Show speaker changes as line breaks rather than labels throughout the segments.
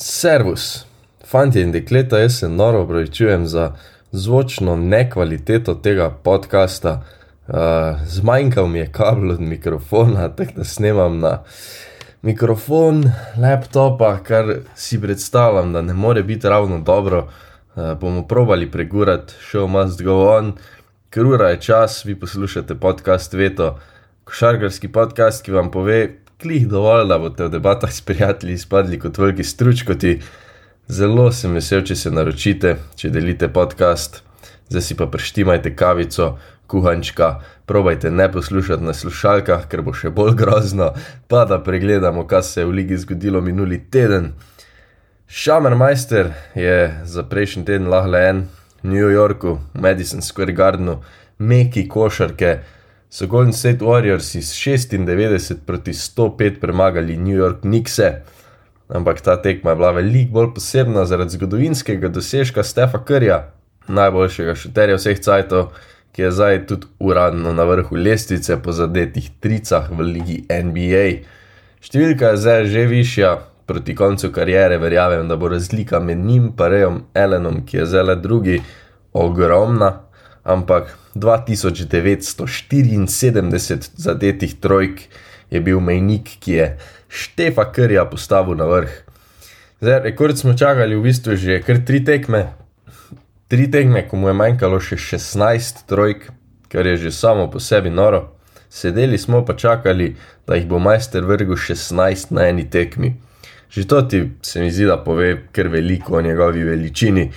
Servus, fanti in dekleta, jaz se noro upravičujem za zvočno nekvaliteto tega podcasta. Uh, zmanjkal mi je kabel od mikrofona, tako da snemam na mikrofon laptopa, kar si predstavljam, da ne more biti ravno dobro. Uh, bomo probali pregurati, show must go on, ker ura je čas, vi poslušate podcast Veto, košarkarski podcast, ki vam pove, klih dovolj, da boste v debatah s prijatelji izpadli kot veliki stručkoti. Zelo sem vesel, če se naročite, če delite podcast, zdaj si pa preštimajte kavico, kuhančka, probajte ne poslušati na slušalkah, ker bo še bolj grozno, pa da pregledamo, kaj se je v ligi zgodilo minuli teden. Šamer Majster je za prejšnji teden lahko en v New Yorku, v Madison Square Gardenu, meki košarke so Golden State Warriors iz 96 proti 105 premagali New York Knicks. Ampak ta tekma je bila veliko bolj posebna zaradi zgodovinskega dosežka Stefa Krja, najboljšega šuterja vseh cajtov, ki je zdaj tudi uradno na vrhu lestvice po zadetih tricah v ligi NBA. Številka je zdaj že višja, proti koncu kariere verjamem, da bo razlika med njim in Rejom Ellenom, ki je zdaj le drugi, ogromna ampak 2974 zadetih trojk je bil mejnik, ki je Štefa Krja postavil na vrh. Zdaj, rekord smo čakali v bistvu že kar tri tekme, tri tekme, ko mu je manjkalo še 16 trojk, kar je že samo po sebi noro. Sedeli smo pa čakali, da jih bo majster vrgel 16 na eni tekmi. Že to ti se mi zdi, da pove kar veliko o njegovi veličini.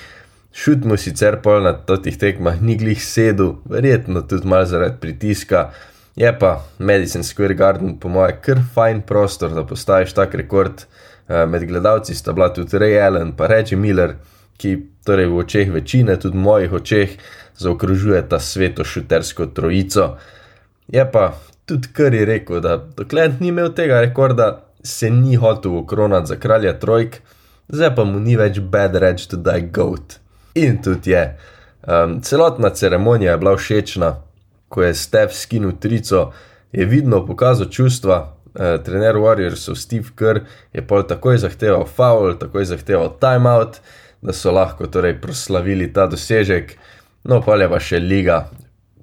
Šut mu sicer pol na totih tekmah ni glih sedel, verjetno tudi malo zaradi pritiska, je pa Madison Square Garden po mojem kar fajn prostor, da postaviš tak rekord. Eh, med gledalci sta bila tudi Ray Allen in Reggie Miller, ki torej v očeh večine, tudi mojih očeh, zaokrožuje ta sveto šutersko trojico. Je pa tudi kar je rekel, da dokler ni imel tega rekorda, se ni hotel ukronati za kralja trojk, zdaj pa mu ni več bad reč to die goat. In tudi je. Um, celotna ceremonija je bila všečna, ko je Stef skinil trico, je vidno pokazal čustva. Uh, trener Warriorsov Steve Kerr je pol takoj zahteval foul, takoj zahteval timeout, da so lahko torej proslavili ta dosežek. No, pa je pa še liga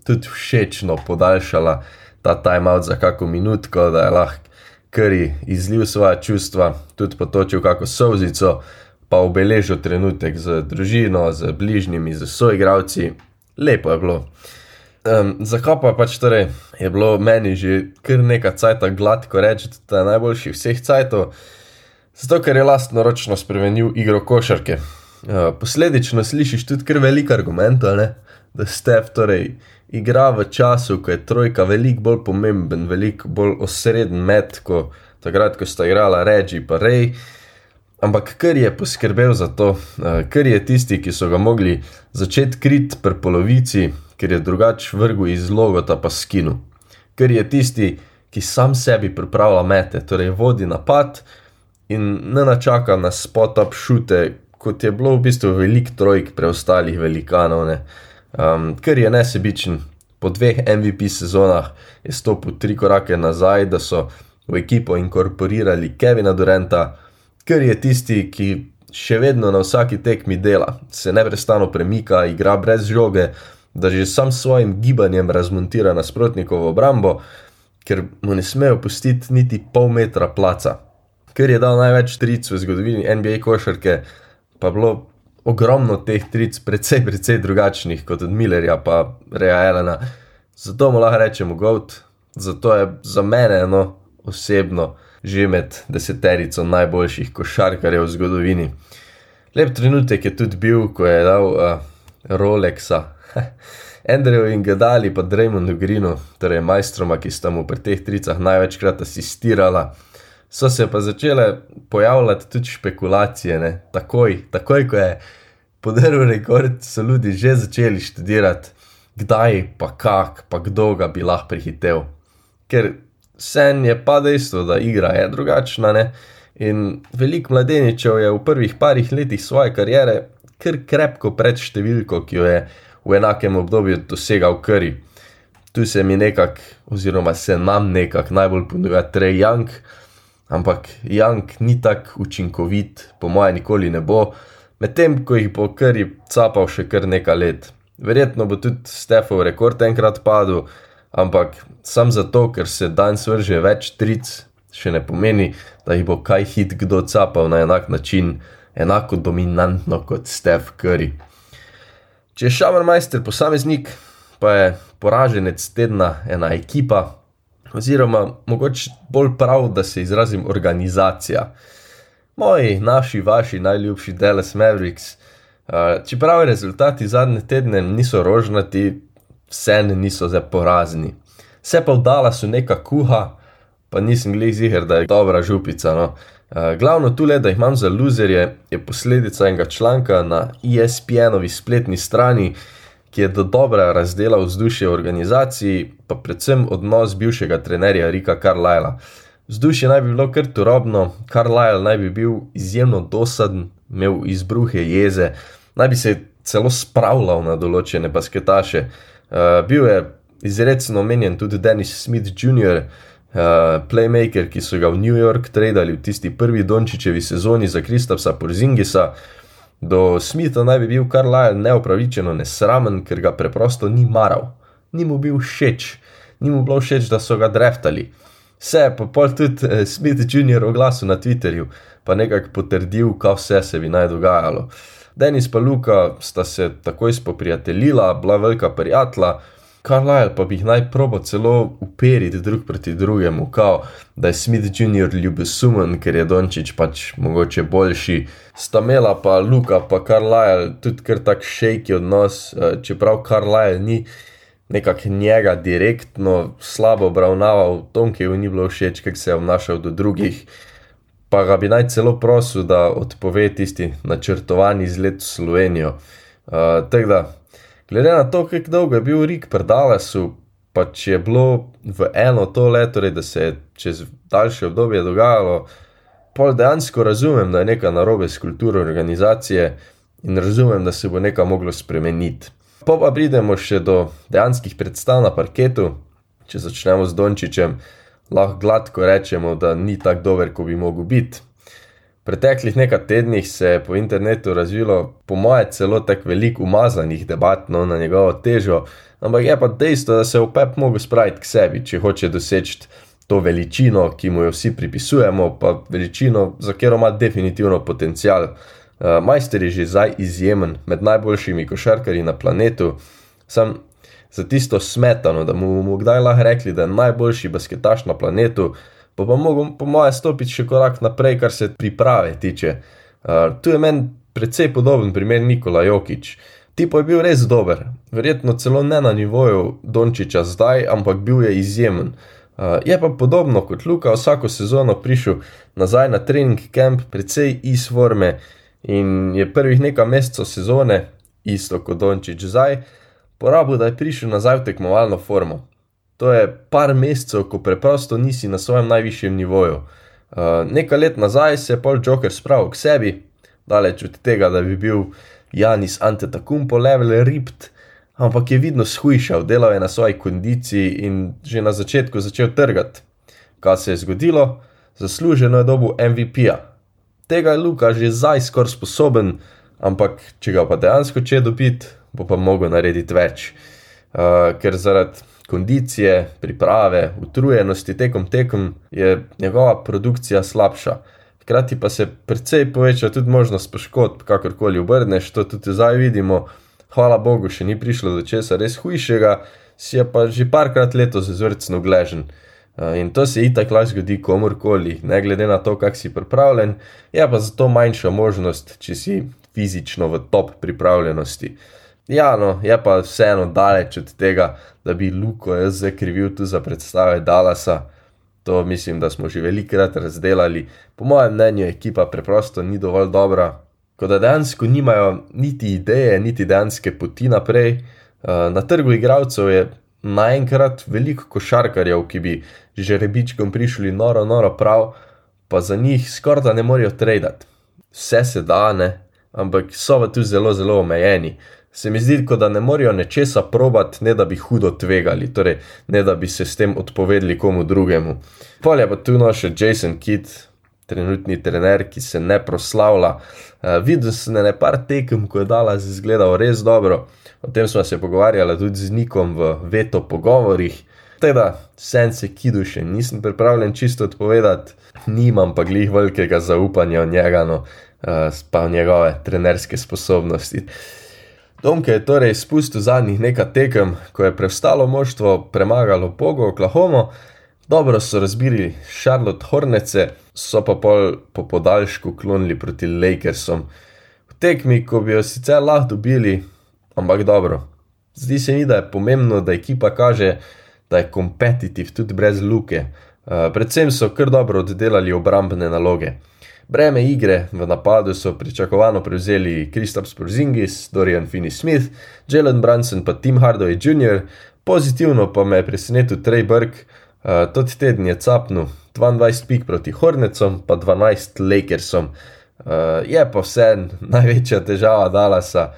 tudi všečno podaljšala ta timeout za kako minutko, da je lahko Kerry izlil svoje čustva, tudi potočil kako sozico pa obeležil trenutek z družino, z bližnjimi, z soigravci, lepo je bilo. Um, zakaj pa pač torej je bilo meni že kar nekaj cajta gladko reči, da je najboljši vseh cajtov? Zato, ker je lastno ročno spremenil igro košarke. Uh, posledično slišiš tudi kar veliko argumentov, da Stef torej igra v času, ko je trojka veliko bolj pomemben, veliko bolj osreden med, kot takrat, ko sta igrala Reči in Rej. Ampak kar je poskrbel za to, eh, kar je tisti, ki so ga mogli začeti krit pri polovici, ker je drugač vrgel iz logota pa skinu. Ker je tisti, ki sam sebi pripravlja mete, torej vodi napad in ne načaka na spot-up šute, kot je bilo v bistvu velik trojk preostalih velikanov. Um, ehm, ker je nesebičen, po dveh MVP sezonah je stopil tri korake nazaj, da so v ekipo inkorporirali Kevina Durenta ker je tisti, ki še vedno na vsaki tekmi dela, se neprestano premika, igra brez žoge, da že sam s svojim gibanjem razmontira nasprotnikovo obrambo, ker mu ne smejo pustiti niti pol metra placa. Ker je dal največ tric v zgodovini NBA košarke, pa bilo ogromno teh tric, precej, precej drugačnih kot od Millerja pa Rea Elena. Zato mu lahko rečemo Goat, zato je za mene eno osebno že med deseterico najboljših košarkarjev v zgodovini. Lep trenutek je tudi bil, ko je dal uh, Rolexa, Andrew in Gadali, pa Draymondu Greenu, torej majstroma, ki sta mu pri teh tricah največkrat asistirala. So se pa začele pojavljati tudi špekulacije, ne? takoj, takoj, ko je podaril rekord, so ljudi že začeli študirati, kdaj, pa kak, pa kdo ga bi lahko prihitev. Ker sen je pa dejstvo, da igra je drugačna. Ne? In veliko mladeničev je v prvih parih letih svoje kariere kar krepko pred številko, ki jo je v enakem obdobju dosegal Kari. Tu se mi nekako, oziroma se nam nekako najbolj ponuja Trey Young, ampak Jank ni tako učinkovit, po mojem, nikoli ne bo, medtem ko jih bo kar je capal še kar nekaj let. Verjetno bo tudi Stefov rekord enkrat padel, ampak sam zato, ker se danes vrže več tric, še ne pomeni, da jih bo kaj hit kdo capal na enak način, enako dominantno kot Stef Curry. Če je Šamermeister posameznik, pa je poraženec tedna ena ekipa, oziroma mogoče bolj prav, da se izrazim organizacija. Moji, naši, vaši najljubši Dallas Mavericks. Čeprav rezultati zadnje tedne niso rožnati, vse ne niso zdaj porazni. Vse pa v Dallasu neka kuha, pa nisem glih ziger, da je dobra župica. No. Glavno tu le, da jih imam za loserje, je posledica enega članka na ESPN-ovi spletni strani, ki je do dobra razdela vzdušje v organizaciji, pa predvsem odnos bivšega trenerja Rika Carlyla. Vzdušje naj bi bilo kar turobno, Carlyle naj bi bil izjemno dosaden, imel izbruhe jeze, naj bi se celo spravljal na določene basketaše. Uh, bil je izredno omenjen tudi Dennis Smith Jr., uh, playmaker, ki so ga v New York tradili v tisti prvi Dončičevi sezoni za Kristapsa Porzingisa. Do Smitha naj bi bil Carlyle neopravičeno nesramen, ker ga preprosto ni maral, ni mu bil všeč, ni mu bilo všeč, da so ga dreftali. Vse je pa pol tudi eh, Smith Jr. oglasil na Twitterju, pa nekako potrdil, kaj vse se bi naj dogajalo. Denis pa Luka sta se takoj spoprijateljila, bila velika prijatelja, Carlyle pa bi jih naj probo celo uperiti drug proti drugemu, kao, da je Smith Jr. ljubesumen, ker je Dončić pač mogoče boljši. Stamela pa Luka pa Carlyle tudi kar tak šejki odnos, eh, čeprav Carlyle ni nekako njega direktno slabo obravnaval, Tonkeju ni bilo všeč, kako se je obnašal do drugih. Pa ga bi naj celo prosil, da odpove tisti načrtovani izlet v Slovenijo. Uh, Tako da, Glede na to, kako dolgo je bil Rik pri Dallasu, pa če je bilo v eno to leto, torej da se je čez daljše obdobje dogajalo, pol dejansko razumem, da je nekaj narobe s kulturo organizacije in razumem, da se bo nekaj moglo spremeniti. Pa pa pridemo še do dejanskih predstav na parketu, če začnemo z Dončičem, lahko gladko rečemo, da ni tako dober, kot bi mogel biti preteklih nekaj tednih se je po internetu razvilo, po moje, celo tako veliko umazanih debat no, na njegovo težo, ampak je pa dejstvo, da se je Pep mogel spraviti k sebi, če hoče doseči to veličino, ki mu jo vsi pripisujemo, pa veličino, za katero ima definitivno potencial. Uh, majster je že zdaj izjemen, med najboljšimi košarkarji na planetu. Sam za tisto smetano, da mu bomo kdaj lahko rekli, da je najboljši basketaš na planetu, pa pa mogel, po mojem, stopiti še korak naprej, kar se priprave tiče. Uh, tu je meni precej podoben primer Nikola Jokič. Tipo je bil res dober, verjetno celo ne na nivoju Dončiča zdaj, ampak bil je izjemen. Uh, je pa podobno kot Luka, vsako sezono prišel nazaj na trening camp, precej iz forme in je prvih nekaj mesecev sezone, isto kot Dončič zdaj, porabil, da je prišel nazaj v tekmovalno formo. To je par mesecev, ko preprosto nisi na svojem najvišjem nivoju. Uh, nekaj let nazaj se je Paul Joker spravil k sebi, daleč od tega, da bi bil Janis Antetokounmpo level ript, ampak je vidno shujšal, delal je na svoji kondiciji in že na začetku začel trgati. Kaj se je zgodilo? Zasluženo je dobu MVP-ja. Tega je Luka že zdaj skoraj sposoben, ampak če ga pa dejansko če dobiti, bo pa mogel narediti več. Uh, ker zaradi kondicije, priprave, utrujenosti tekom tekom, je njegova produkcija slabša. Hkrati pa se precej poveča tudi možnost poškodb, kakorkoli obrneš, to tudi zdaj vidimo. Hvala Bogu, še ni prišlo do česa res hujšega, si je pa že parkrat letos zvrcno gležen. In to se itak lahko zgodi komorkoli, ne glede na to, kak si pripravljen, je pa zato manjša možnost, če si fizično v top pripravljenosti. Ja, no, je pa vseeno daleč od tega, da bi Luko jaz zakrivil tu za predstave Dallasa. To mislim, da smo že velikrat razdelali. Po mojem mnenju, ekipa preprosto ni dovolj dobra, kot da dejansko nimajo niti ideje, niti dejanske poti naprej. Eh, na trgu igralcev je naenkrat veliko košarkarjev, ki bi že rebičkom prišli noro, noro prav, pa za njih skoraj da ne morejo tradati. Vse se da, ne, ampak so pa tu zelo, zelo omejeni se mi zdi, kot da ne morejo nečesa probati, ne da bi hudo tvegali, torej ne da bi se s tem odpovedali komu drugemu. Pol je pa tu noč Jason Kidd, trenutni trener, ki se ne proslavlja. Uh, videl sem ne par tekem, ko je dala zgledal res dobro. O tem smo se pogovarjali tudi z Nikom v veto pogovorih. Teda, sense kidu še nisem pripravljen čisto odpovedati, nimam pa glih velikega zaupanja v njega, no, uh, pa v njegove trenerske sposobnosti. Domke je torej spustil zadnjih nekaj tekem, ko je preostalo moštvo premagalo Pogo Oklahoma, dobro so razbili Charlotte Hornece, so pa pol po podaljšku klonili proti Lakersom. V tekmi, ko bi jo sicer lahko dobili, ampak dobro. Zdi se mi, da je pomembno, da ekipa kaže, da je kompetitiv tudi brez luke. Uh, predvsem so kar dobro oddelali obrambne naloge. Breme igre v napadu so pričakovano prevzeli Kristaps Porzingis, Dorian Finney-Smith, Jalen Brunson pa Tim Hardaway Jr., pozitivno pa me je presenetil Trey Burke, uh, tot teden je capnil 22 pik proti Hornecom, pa 12 Lakersom. Uh, je pa vse največja težava Dallasa,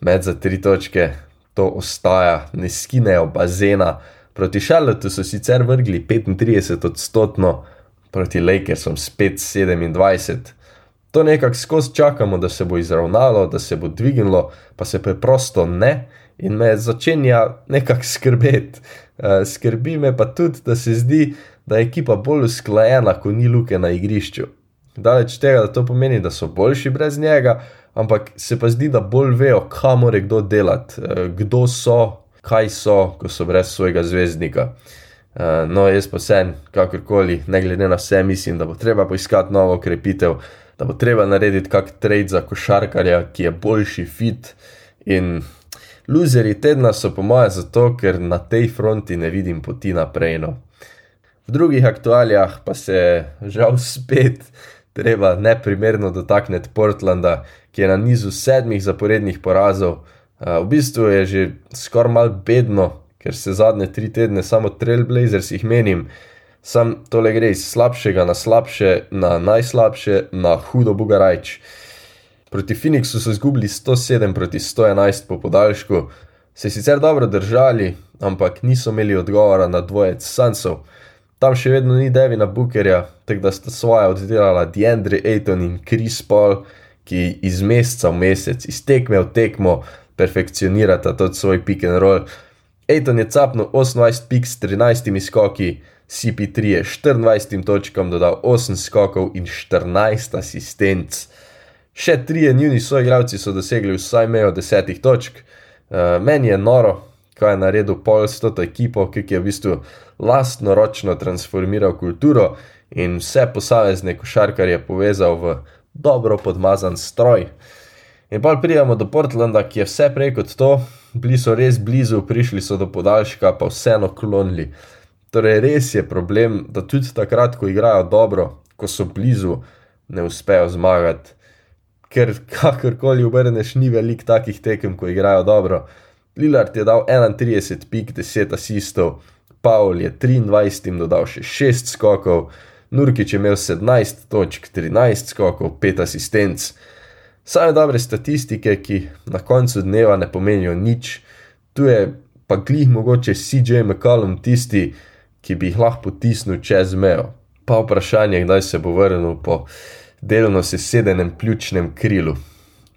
med za tri točke, to ostaja, ne skinejo bazena. Proti Charlotteu so sicer vrgli 35 odstotkov, proti Lakersom spet 27. To nekako skozi čakamo, da se bo izravnalo, da se bo dvignilo, pa se preprosto ne in me začenja nekako skrbeti. Uh, skrbi me pa tudi, da se zdi, da je ekipa bolj usklajena, ko ni luke na igrišču. Daleč tega, da to pomeni, da so boljši brez njega, ampak se pa zdi, da bolj vejo, kam mora kdo delati, uh, kdo so, kaj so, ko so brez svojega zvezdnika. Uh, no, jaz pa sem, kakorkoli, ne glede na vse, mislim, da bo treba poiskati novo krepitev, da bo treba narediti kak trade za košarkarja, ki je boljši fit. In luzeri tedna so po moje zato, ker na tej fronti ne vidim poti naprej. No. V drugih aktualijah pa se žal spet treba neprimerno dotakniti Portlanda, ki je na nizu sedmih zaporednih porazov. Uh, v bistvu je že skoraj mal bedno, ker se zadnje tri tedne samo Trailblazers jih menim, sam tole gre iz slabšega na slabše, na najslabše, na hudo bugarajč. Proti Phoenixu so izgubili 107 proti 111 po podaljšku, se sicer dobro držali, ampak niso imeli odgovora na dvojec Sansov. Tam še vedno ni Devina Bookerja, tako da sta svoje oddelala Deandre Ayton in Chris Paul, ki iz meseca v mesec, iz tekme v tekmo, perfekcionirata tot svoj pick and roll. Aiton je capnil 28 pik s 13 skoki, CP3 je 24 točkam dodal 8 skokov in 14 asistenc. Še trije njuni soigravci so dosegli vsaj mejo 10 točk. Uh, meni je noro, kaj je naredil Paul s to ekipo, ki je v bistvu lastno ročno transformiral kulturo in vse posamezne košarkarje povezal v dobro podmazan stroj. In pa pridemo do Portlanda, ki je vse prej kot to, bili so res blizu, prišli so do podaljška, pa vseeno klonili. Torej, res je problem, da tudi takrat, ko igrajo dobro, ko so blizu, ne uspejo zmagati. Ker kakorkoli obrneš, ni veliko takih tekem, ko igrajo dobro. Lillard je dal 31 pik, 10 asistov, Paul je 23 dodal še 6 skokov, Nurkič je imel 17 točk, 13 skokov, 5 asistenc. Same dobre statistike, ki na koncu dneva ne pomenijo nič, tu je pa glih mogoče CJ McCallum tisti, ki bi jih lahko potisnil čez mejo. Pa vprašanje, kdaj se bo vrnil po delovno sesedenem pljučnem krilu.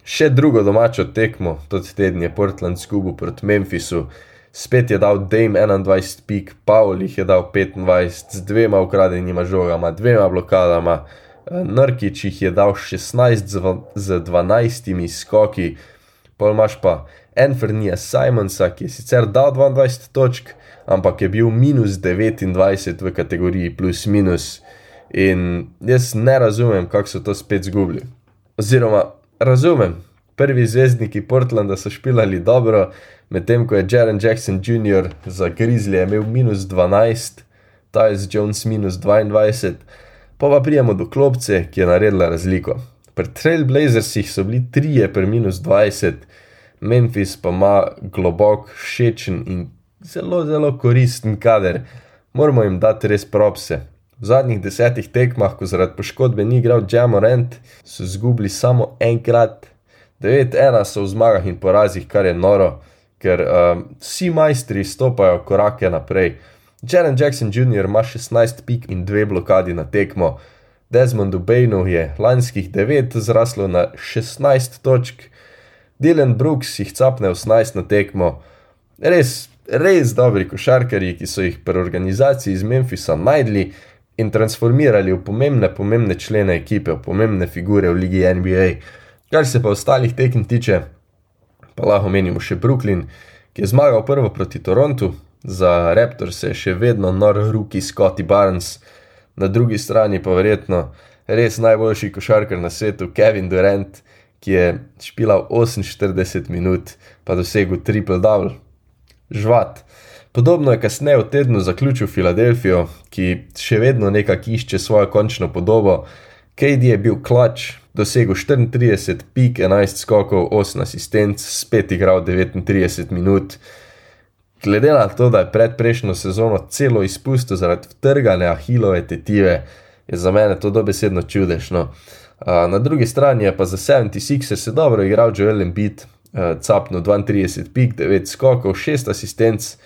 Še drugo domačo tekmo, tudi teden je Portland zgubil proti Memphisu, spet je dal Dame 21 pik, Paul jih je dal 25 z dvema ukradenima žogama, dvema blokadama. Nrkič jih je dal 16 z 12 skoki, pol imaš pa Enfernija Simonsa, ki je sicer dal 22 točk, ampak je bil minus 29 v kategoriji plus minus. In jaz ne razumem, kako so to spet zgubili. Oziroma, razumem, prvi zvezdniki Portlanda so špilali dobro, medtem ko je Jaren Jackson Jr. za Grizzly imel minus 12, Tyus Jones minus 22. Pa pa prijemo do klopce, ki je naredila razliko. Pri Trailblazersih so bili trije per minus 20, Memphis pa ima globok, všečen in zelo, zelo koristen kader. Moramo jim dati res propse. V zadnjih desetih tekmah, ko zaradi poškodbe ni igral Jamorant, so zgubili samo enkrat, 9-1 so v zmagah in porazih, kar je noro, ker um, vsi majstri stopajo korake naprej. Jaren Jackson Jr. ima 16 pik in 2 blokadi na tekmo. Desmondu Bainu je lanskih 9 zraslo na 16 točk, Dylan Brooks jih capne 18 na tekmo. Res, res dobri košarkari, ki so jih pri organizaciji iz Memphisa najdli in transformirali v pomembne, pomembne člene ekipe, v pomembne figure v Ligi NBA. Kar se pa ostalih tekem tiče, pa lahko menimo še Brooklyn, ki je zmagal prvo proti Torontu, za Raptors je še vedno nor ruki Scotty Barnes, na drugi strani pa verjetno res najboljši košarkar na svetu Kevin Durant, ki je špilal 48 minut, pa dosegel triple double. Žvat. Podobno je kasneje v tednu zaključil Filadelfijo, ki še vedno nekako išče svojo končno podobo. KD je bil klač, dosegel 34 pik, 11 skokov, 8 asistenc, spet igral 39 minut. Glede na to, da je pred prejšnjo sezono celo izpustil zaradi trganja ahilove tetive, je za mene to dobesedno čudežno. Na drugi strani je pa za 76 se dobro igral Joel Embiid, capno 32 pik, 9 skokov, 6 asistenc,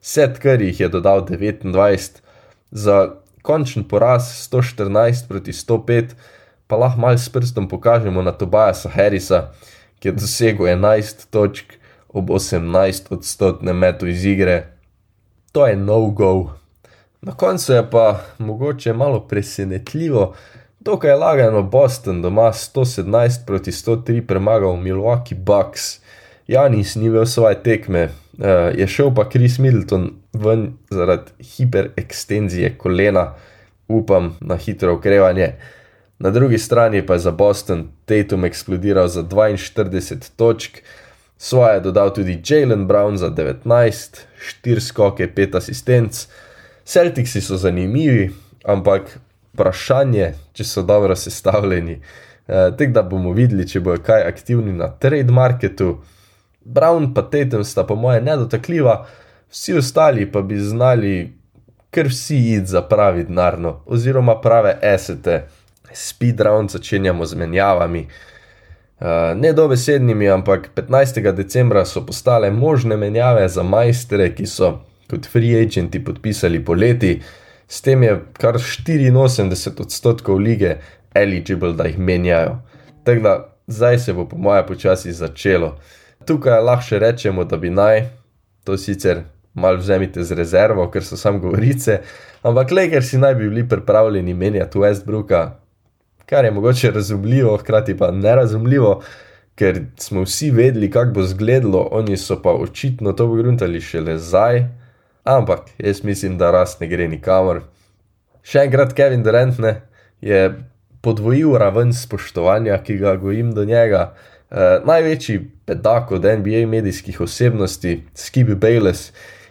set kar jih je dodal 29, za končen poraz 114 proti 105, pa lahko mal s prstom pokažemo na Tobajasa Harrisa, ki je dosegel 11 točk ob 18 odstotnem metu iz igre. To je no-go. Na koncu je pa mogoče malo presenetljivo, dokaj lagano Boston doma 117 proti 103 premagal Milwaukee Bucks. Janis ni imel svoje tekme, uh, je šel pa Chris Middleton ven zaradi hiperekstenzije kolena, upam na hitro okrevanje. Na drugi strani pa je za Boston Tatum eksplodiral za 42 točk, Svoje je dodal tudi Jalen Brown za 19, 4 skoke, 5 asistenc. Celticsi so zanimivi, ampak vprašanje, če so dobro sestavljeni. E, Tek da bomo videli, če bojo kaj aktivni na trade marketu. Brown pa Tatum sta po moje nedotakljiva, vsi ostali pa bi znali kar vsi id za pravi denarno, oziroma prave esete. Speed round začenjamo z menjavami. Eh, ne dobesednimi, ampak 15. decembra so postale možne menjave za majstre, ki so kot free agenti podpisali poleti, s tem je kar 84 odstotkov lige eligible, da jih menjajo. Tako da zdaj se bo po moje počasi začelo. Tukaj lahko rečemo, da bi naj, to sicer malo vzemite z rezervo, ker so sam govorice, ampak le ker si naj bi bili pripravljeni menjati Westbrooka, kar je mogoče razumljivo, hkrati pa nerazumljivo, ker smo vsi vedeli, kako bo izgledalo, oni so pa očitno to pogruntali šele zdaj. Ampak jaz mislim, da rast ne gre nikamor. Še enkrat Kevin Durant ne, je podvojil raven spoštovanja, ki ga gojim do njega. E, največji pedak od NBA medijskih osebnosti, Skibi Bayless,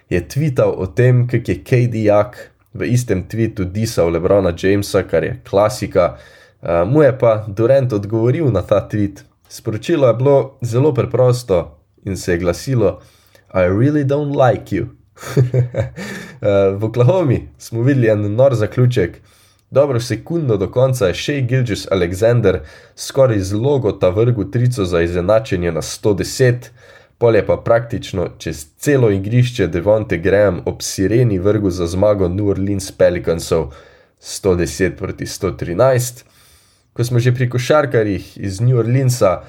je tvital o tem, kako je KD Jak v istem tvitu disal Lebrona Jamesa, kar je klasika. Uh, mu je pa Durant odgovoril na ta tweet. Sporočilo je bilo zelo preprosto in se je glasilo: I really don't like you. uh, v Oklahomi smo videli en nor zaključek. Dobro sekundo do konca je Shea Gilgis Alexander skoraj z logota vrgu trico za izenačenje na 110, pol je pa praktično čez celo igrišče Devonte Graham ob sireni vrgu za zmago New Orleans Pelicansov 110 proti 113 ko smo že pri košarkarjih iz New Orleansa,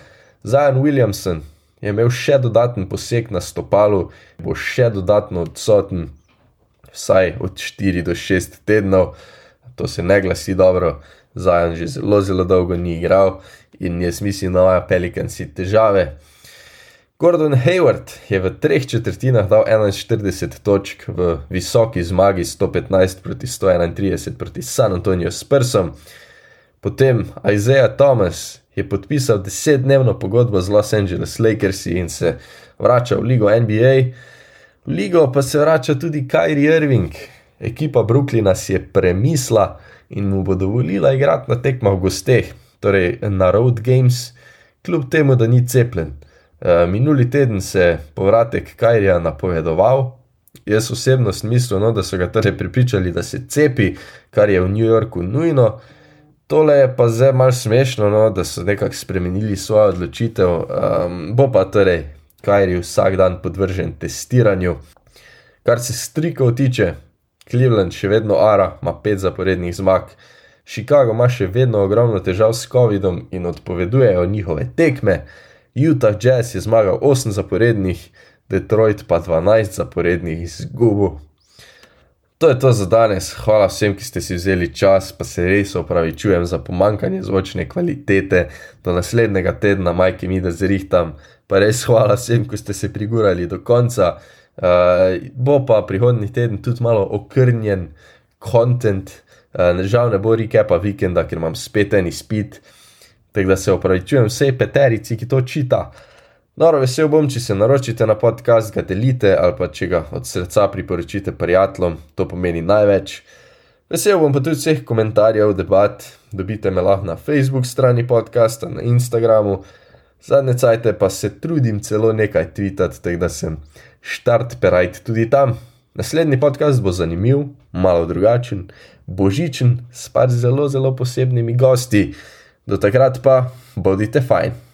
Zion Williamson je imel še dodaten poseg na stopalu, bo še dodatno odsoten, vsaj od 4 do 6 tednov, to se ne glasi dobro, Zion že zelo, zelo dolgo ni igral in jaz mislim, da imajo pelikanci težave. Gordon Hayward je v treh četrtinah dal 41 točk v visoki zmagi 115 proti 131 proti San Antonijo Spursom. Potem Isaiah Thomas je podpisal desetdnevno pogodbo z Los Angeles Lakers in se vrača v ligo NBA. V ligo pa se vrača tudi Kyrie Irving. Ekipa Brooklyna si je premisla in mu bo dovolila igrati na tekmah v gosteh, torej na Road Games, kljub temu, da ni cepljen. E, minuli teden se je povratek Kyrija napovedoval. Jaz osebno mislim, no, da so ga torej pripričali, da se cepi, kar je v New Yorku nujno. Tole je pa zdaj malo smešno, no, da so nekako spremenili svojo odločitev. Um, bo pa torej Kajri vsak dan podvržen testiranju. Kar se strikov tiče, Cleveland še vedno ara, ima pet zaporednih zmag. Chicago ima še vedno ogromno težav s COVID-om in odpovedujejo njihove tekme. Utah Jazz je zmagal 8 zaporednih, Detroit pa 12 zaporednih izgubil. To je to za danes. Hvala vsem, ki ste si vzeli čas, pa se res opravičujem za pomankanje zvočne kvalitete. Do naslednjega tedna, majki mi, da zrihtam. Pa res hvala vsem, ki ste se prigurali do konca. Uh, bo pa prihodnji teden tudi malo okrnjen kontent, uh, žal ne bo rekepa vikenda, ker imam spet en izpit. Tako da se opravičujem vsej peterici, ki to čita. Noro vesel bom, če se naročite na podcast, ga delite ali pa če ga od srca priporočite prijateljem, to pomeni največ. Vesel bom pa tudi vseh komentarjev, debat, dobite me lahko na Facebook strani podcasta, na Instagramu, zadnje cajte pa se trudim celo nekaj tvitati, tako da sem štart perajt tudi tam. Naslednji podcast bo zanimiv, malo drugačen, božičen, s par zelo, zelo posebnimi gosti. Do takrat pa bodite fajn.